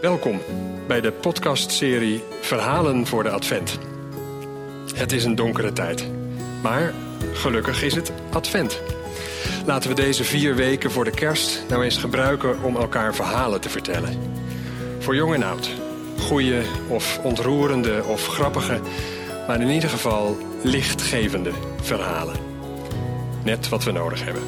Welkom bij de podcastserie Verhalen voor de Advent. Het is een donkere tijd, maar gelukkig is het Advent. Laten we deze vier weken voor de kerst nou eens gebruiken om elkaar verhalen te vertellen. Voor jong en oud. goede, of ontroerende of grappige, maar in ieder geval lichtgevende verhalen. Net wat we nodig hebben.